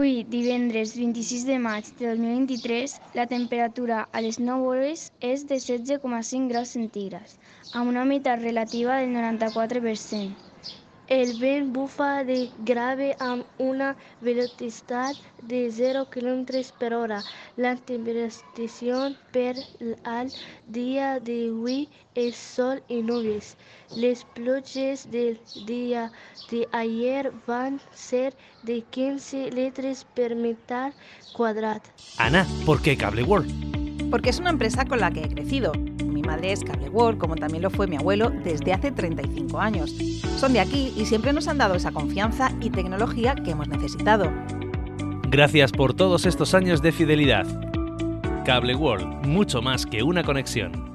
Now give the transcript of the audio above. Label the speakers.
Speaker 1: Avui, divendres 26 de maig de 2023, la temperatura a les 9 hores és de 16,5 graus centígrads, amb una humitat relativa del 94%.
Speaker 2: El vent bufa de grave amb una velocitat de 0 km per hora. La temperatura per al dia d'avui és sol i núvols. Les pluges del dia d'ayer van ser de 15 litres per metre quadrat.
Speaker 3: Ana, ¿por qué Cable World?
Speaker 4: Porque es una empresa con la que he crecido. Mi madre es Cable World, como también lo fue mi abuelo desde hace 35 años. Son de aquí y siempre nos han dado esa confianza y tecnología que hemos necesitado.
Speaker 3: Gracias por todos estos años de fidelidad. Cable World, mucho más que una conexión.